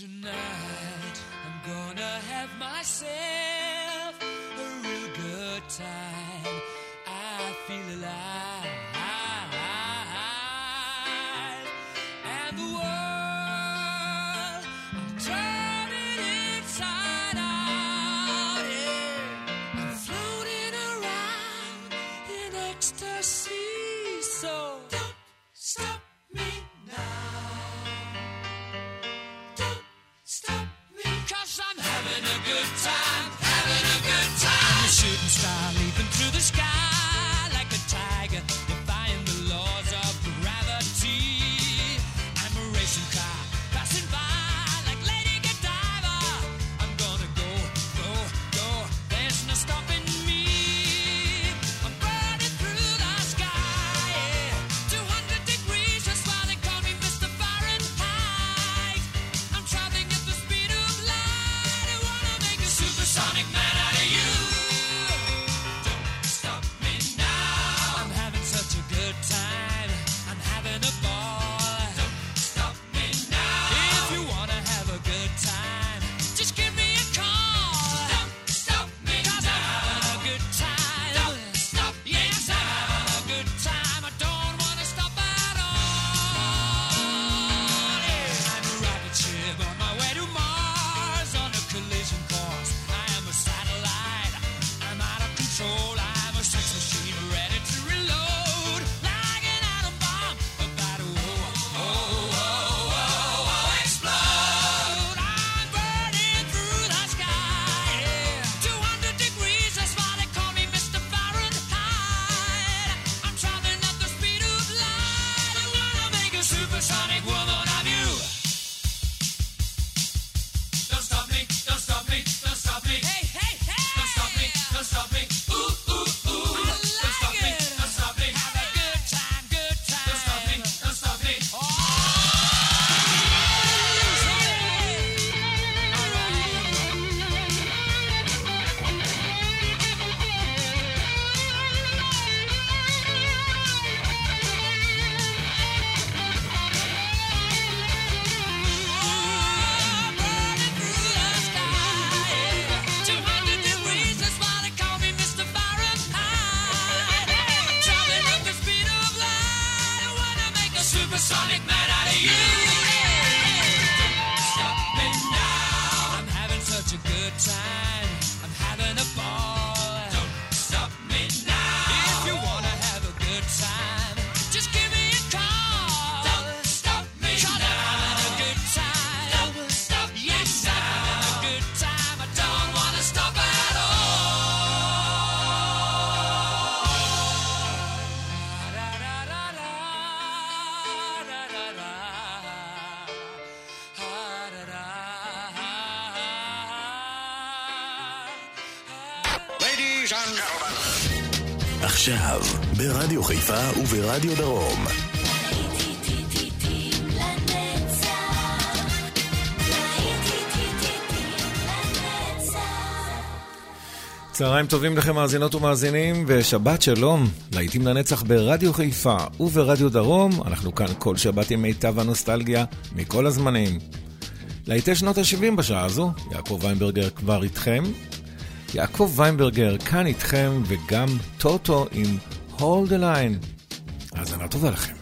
Tonight, I'm gonna have myself. וברדיו דרום. צהריים טובים לכם מאזינות ומאזינים, ושבת שלום, להיטים לנצח ברדיו חיפה וברדיו דרום, אנחנו כאן כל שבת עם מיטב הנוסטלגיה מכל הזמנים. להיטי שנות ה-70 בשעה הזו, יעקב ויינברגר כבר איתכם. יעקב ויינברגר כאן איתכם, וגם טוטו עם הולד הליין. האזנה טובה לכם.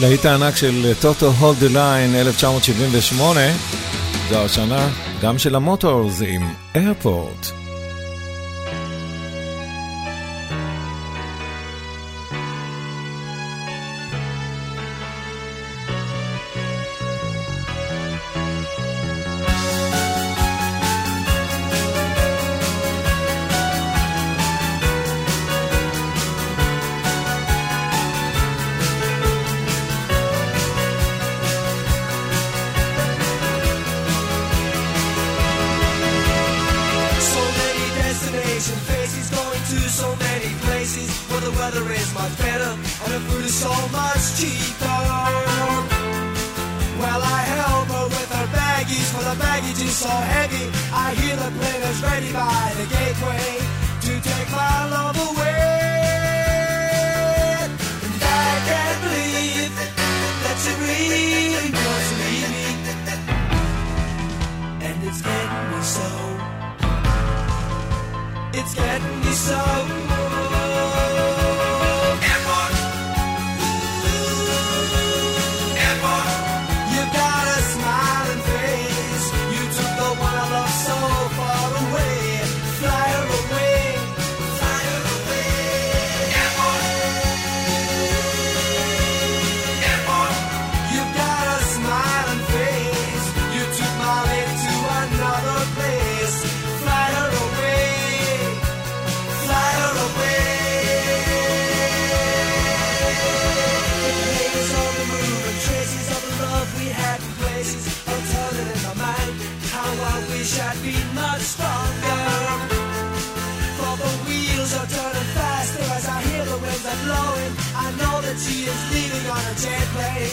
להיט הענק של טוטו Hold the Line 1978, זו השנה גם של המוטורס עם Airport. DJ playing.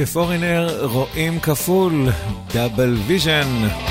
בפורינר רואים כפול, דאבל ויז'ן.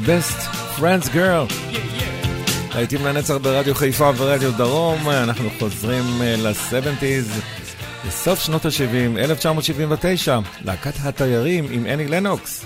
My best friends girl. להיטים לנצח ברדיו חיפה ורדיו דרום, אנחנו חוזרים אה, ל-70's, לסוף שנות ה-70, 1979, להקת התיירים עם אני לנוקס.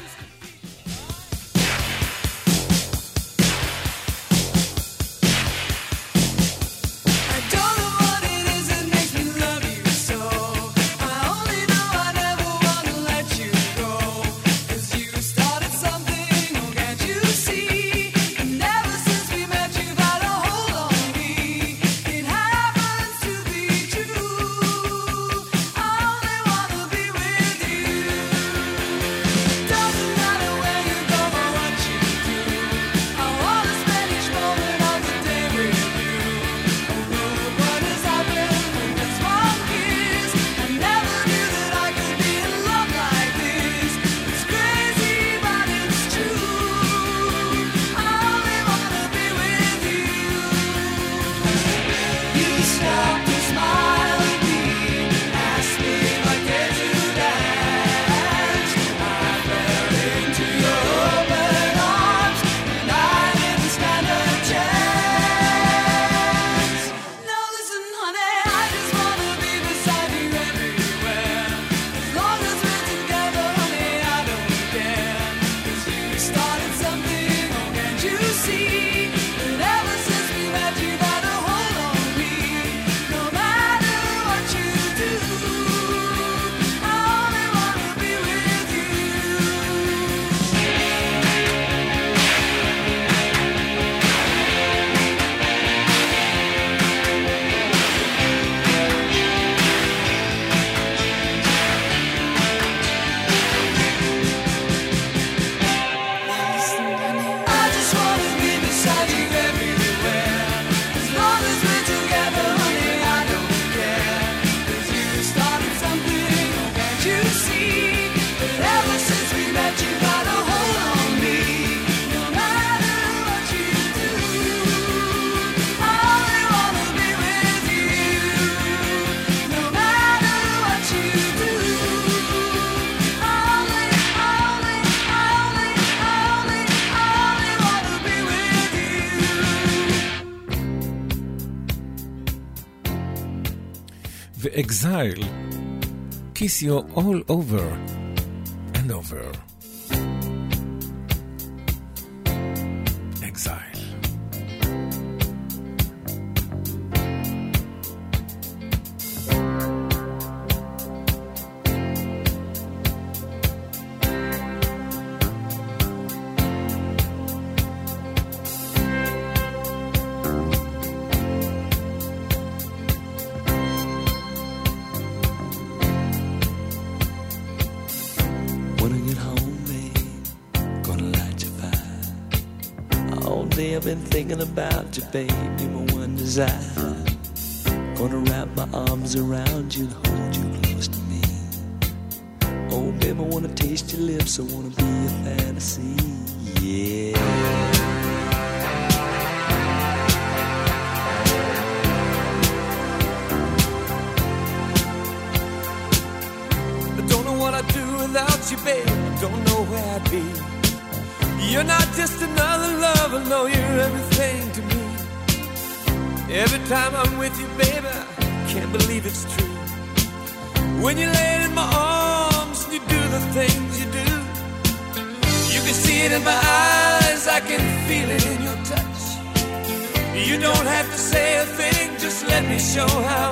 ואקזייל, Kiss you all over and over. Baby, my one desire. Gonna wrap my arms around you and hold you close to me. Oh, baby, I wanna taste your lips, I wanna be a fantasy, I'm with you, baby, can't believe it's true. When you lay in my arms and you do the things you do, you can see it in my eyes, I can feel it in your touch. You don't have to say a thing, just let me show how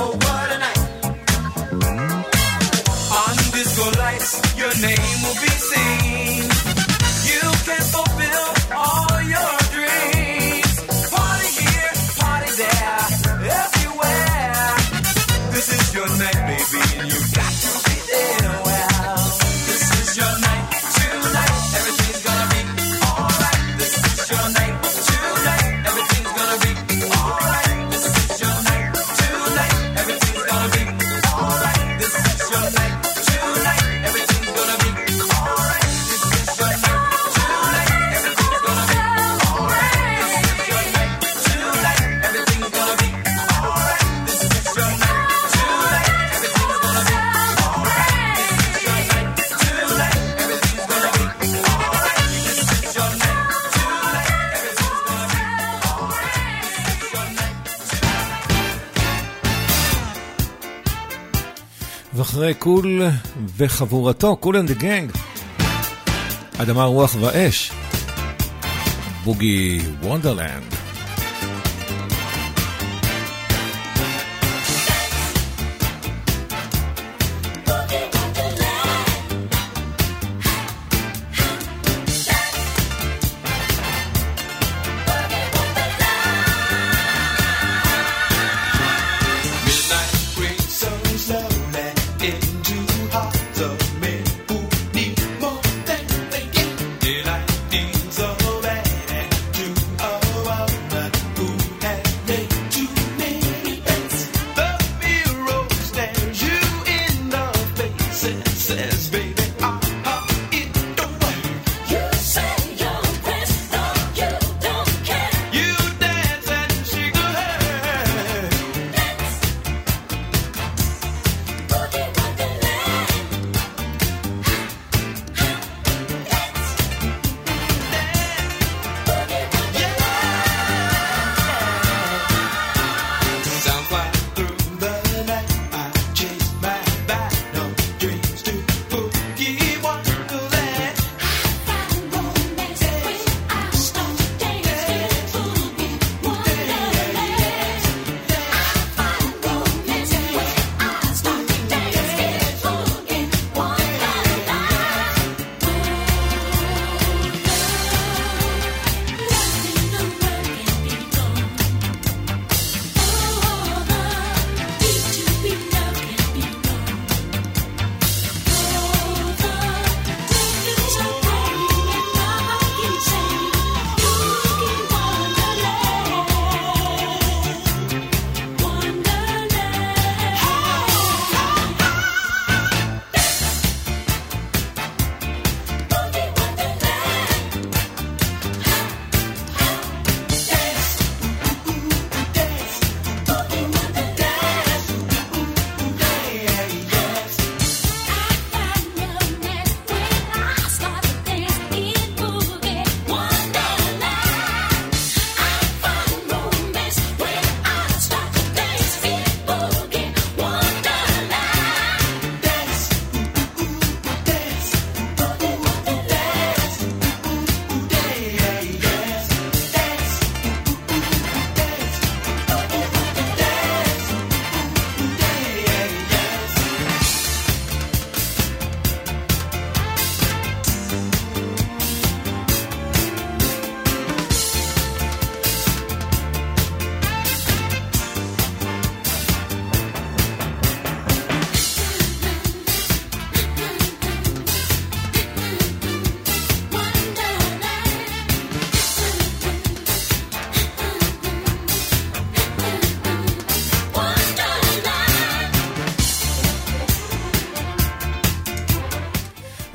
oh what a night. On disco lights, your name will be אחרי קול וחבורתו, Kool and Gang. אדמה, רוח ואש. Boogie Wonderland.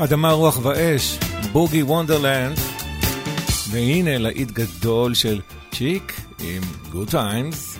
אדמה, רוח ואש, Boogie Wonderland. והנה להיט גדול של צ'יק עם Good Times.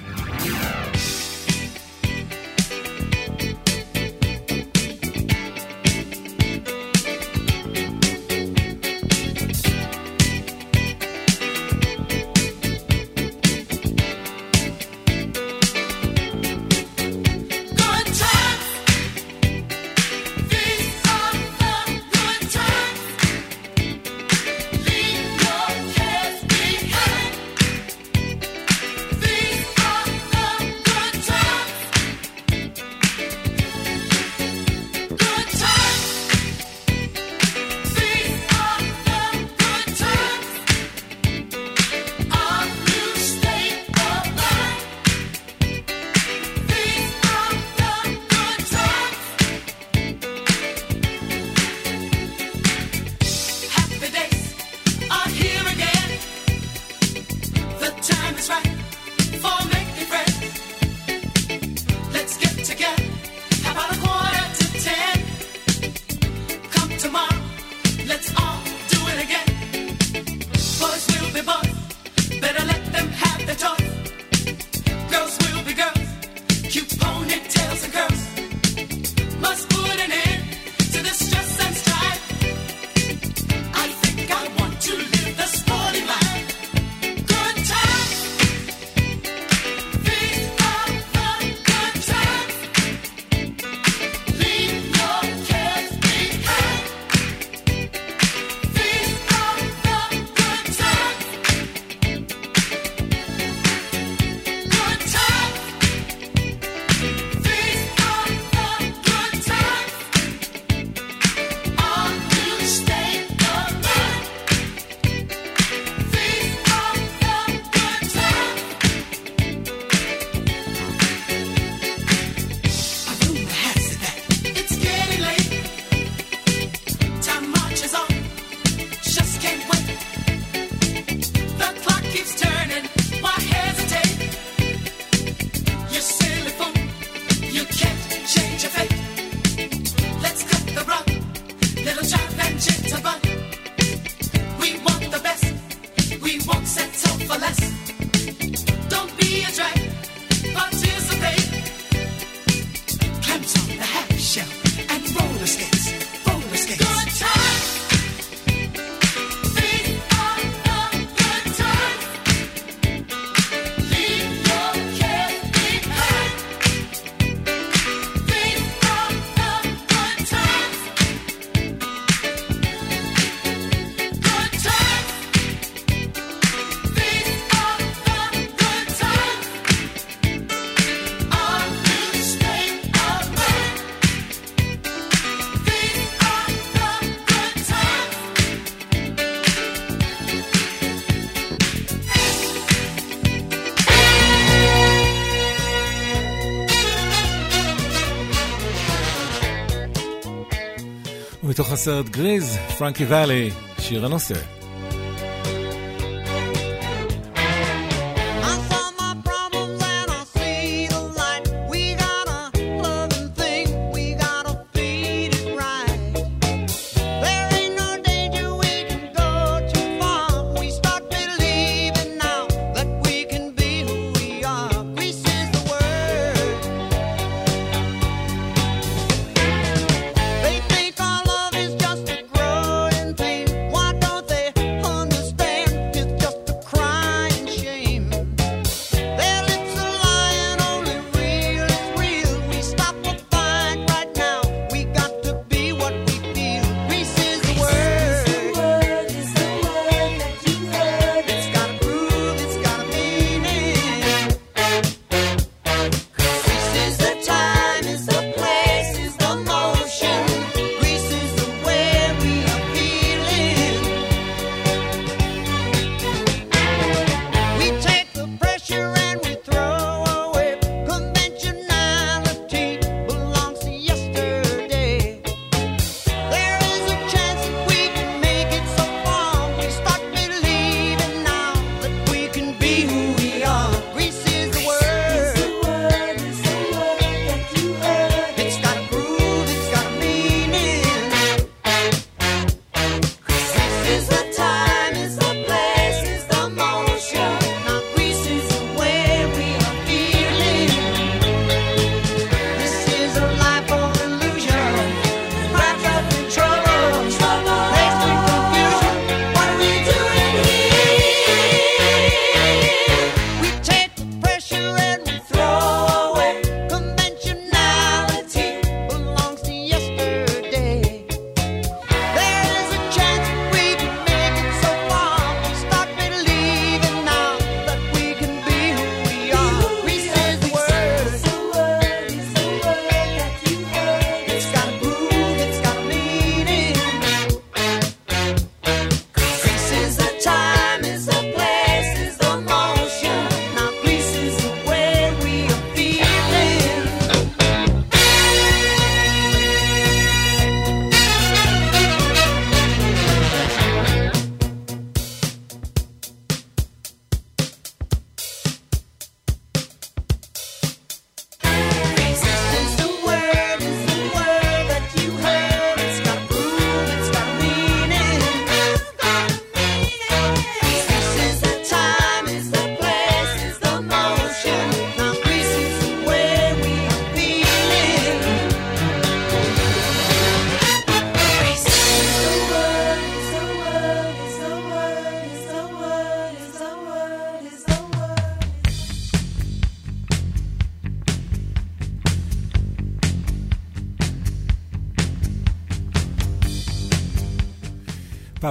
בסרט גריז, פרנקי ואלי, שיר הנושא.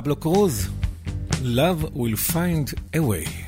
פבלו קרוז, Love will find a way.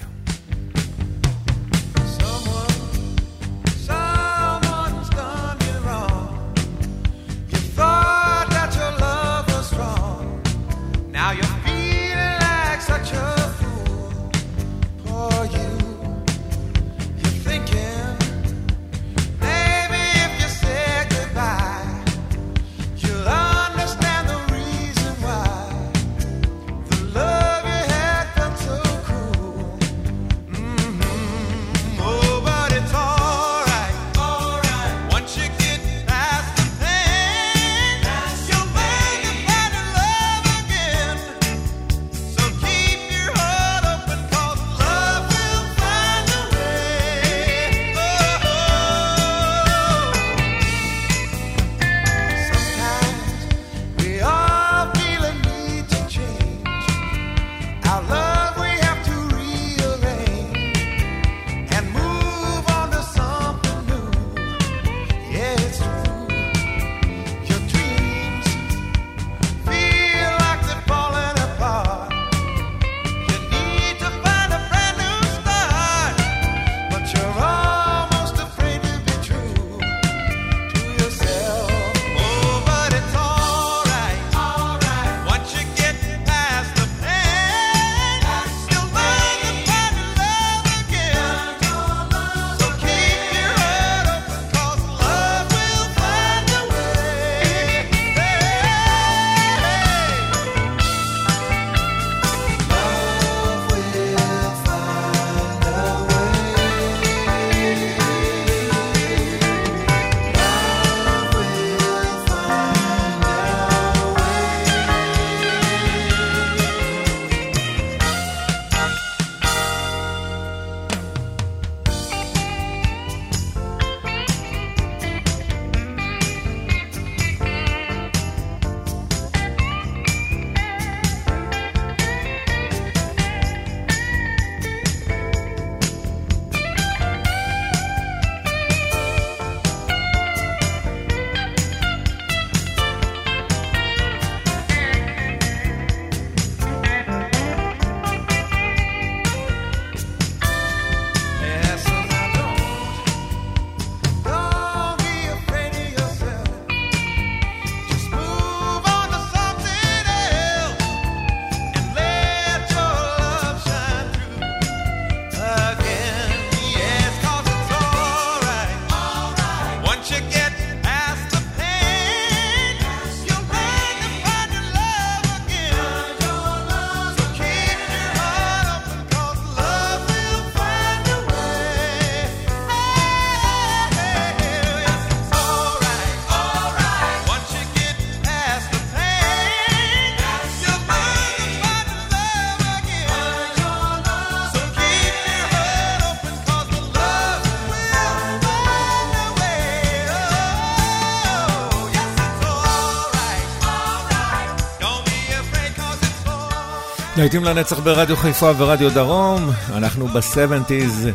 להיטים לנצח ברדיו חיפה ורדיו דרום, אנחנו בסבנטיז,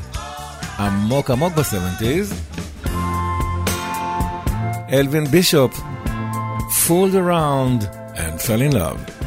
עמוק עמוק בסבנטיז. אלווין בישופ, fooled around and fell in love.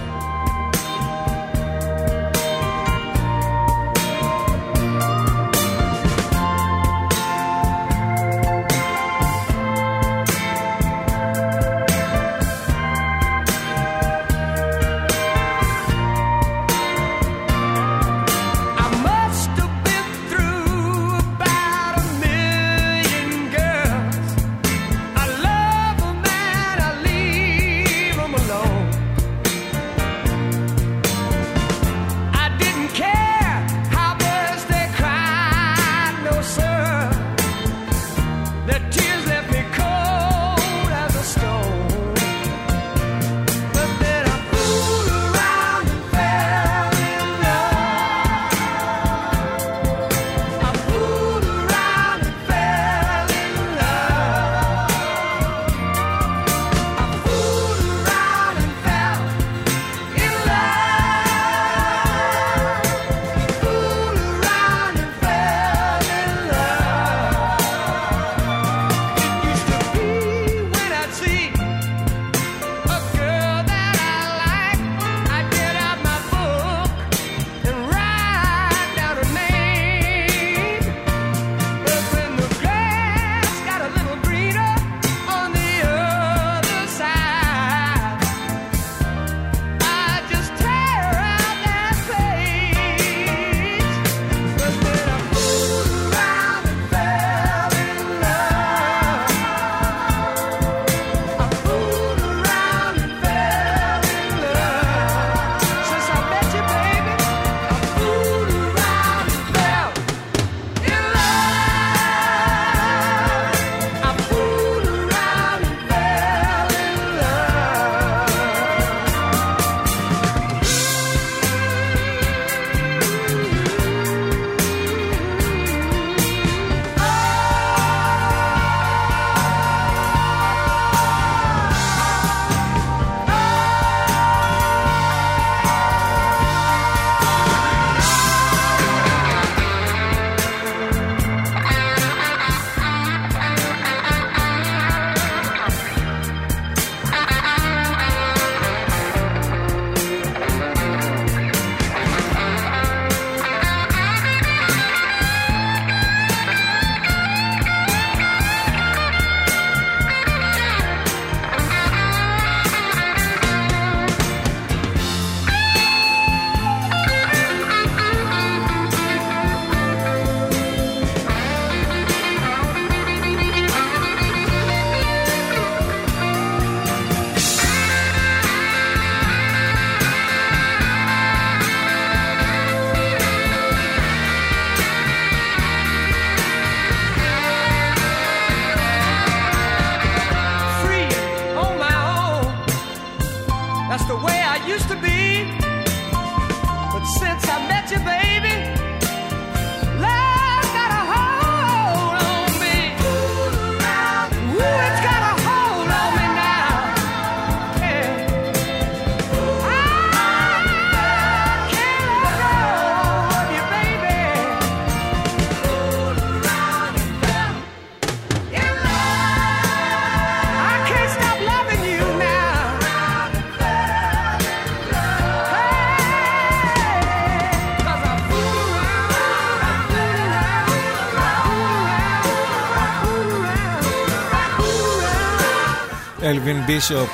אלווין בישופ,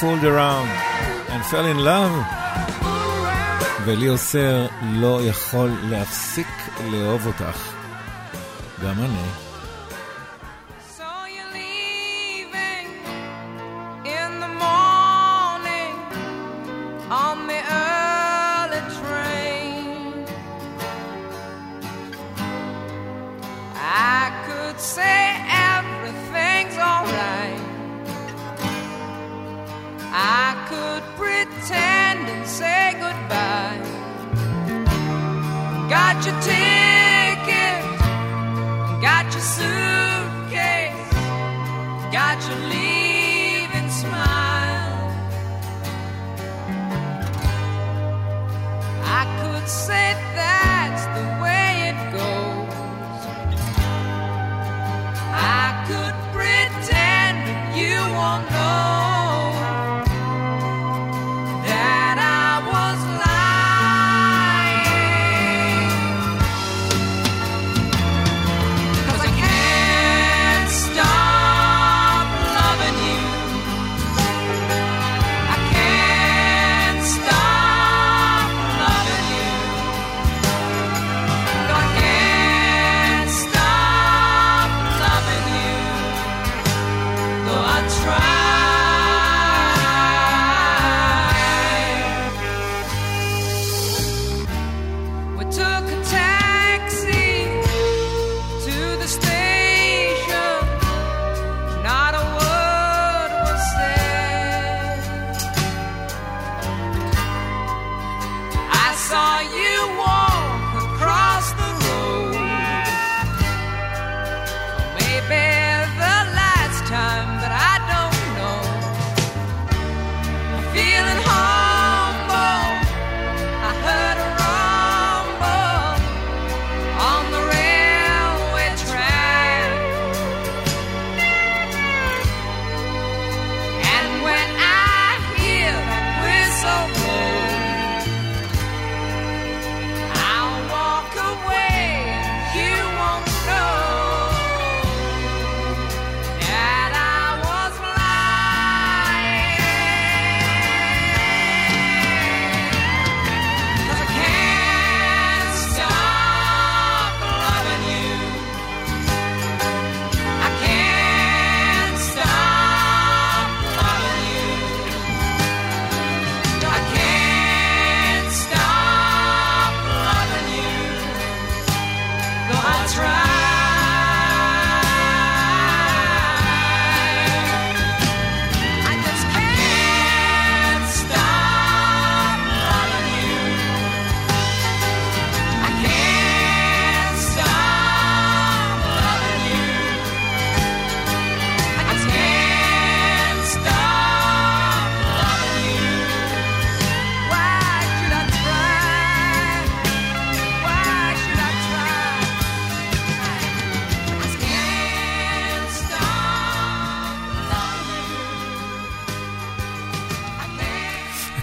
fooled around and fell in love. וליאו סר לא יכול להפסיק לאהוב אותך. גם אני.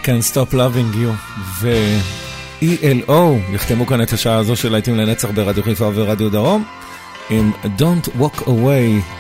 Can't Stop Loving You ו-ELO יחתמו כאן את השעה הזו של להיטים לנצח ברדיו חיפה ורדיו דרום עם Don't Walk Away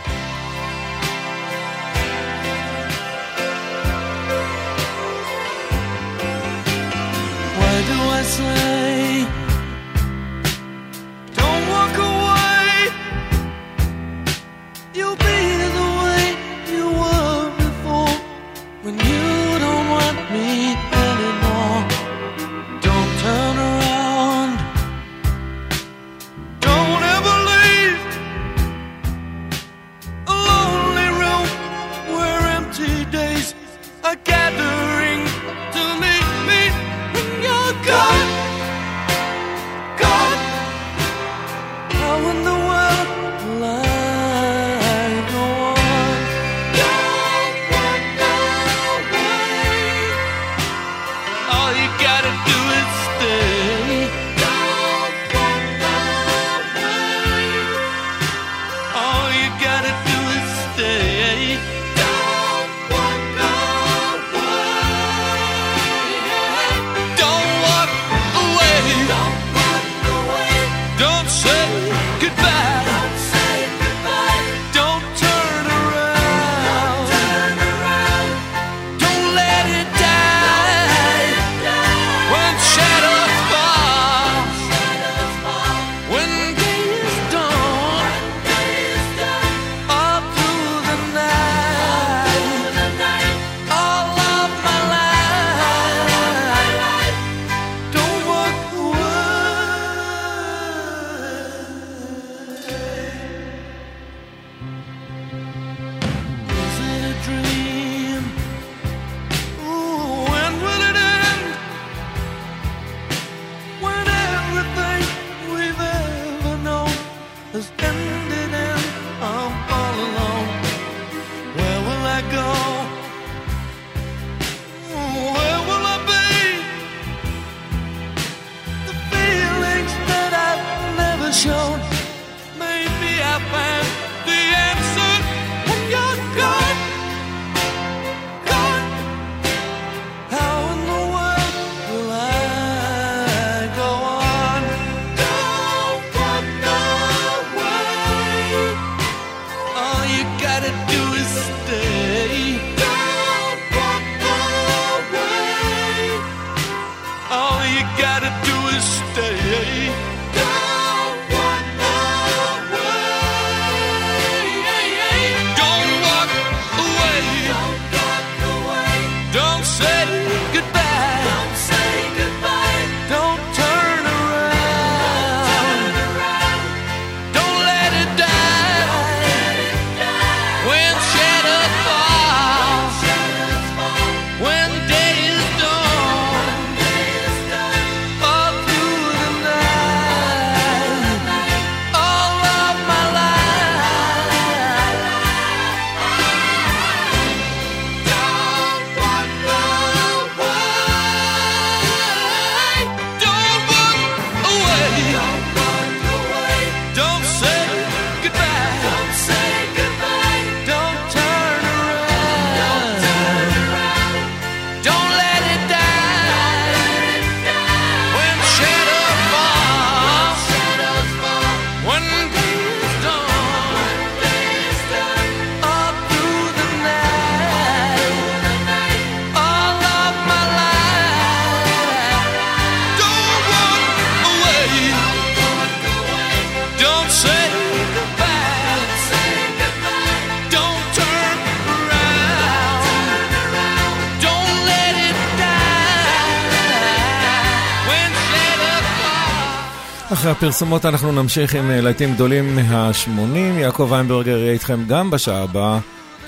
אחרי הפרסומות אנחנו נמשיך עם אה, להיטים גדולים מה-80. יעקב איינברגר יהיה איתכם גם בשעה הבאה.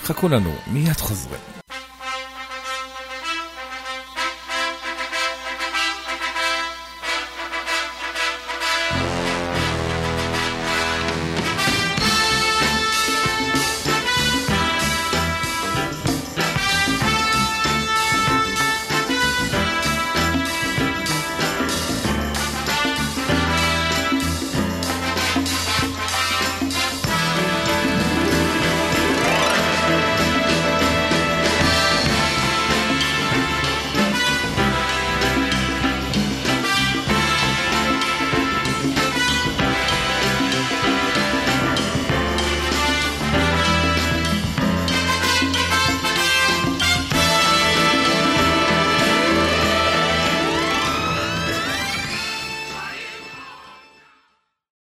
חכו לנו, מיד חוזרים.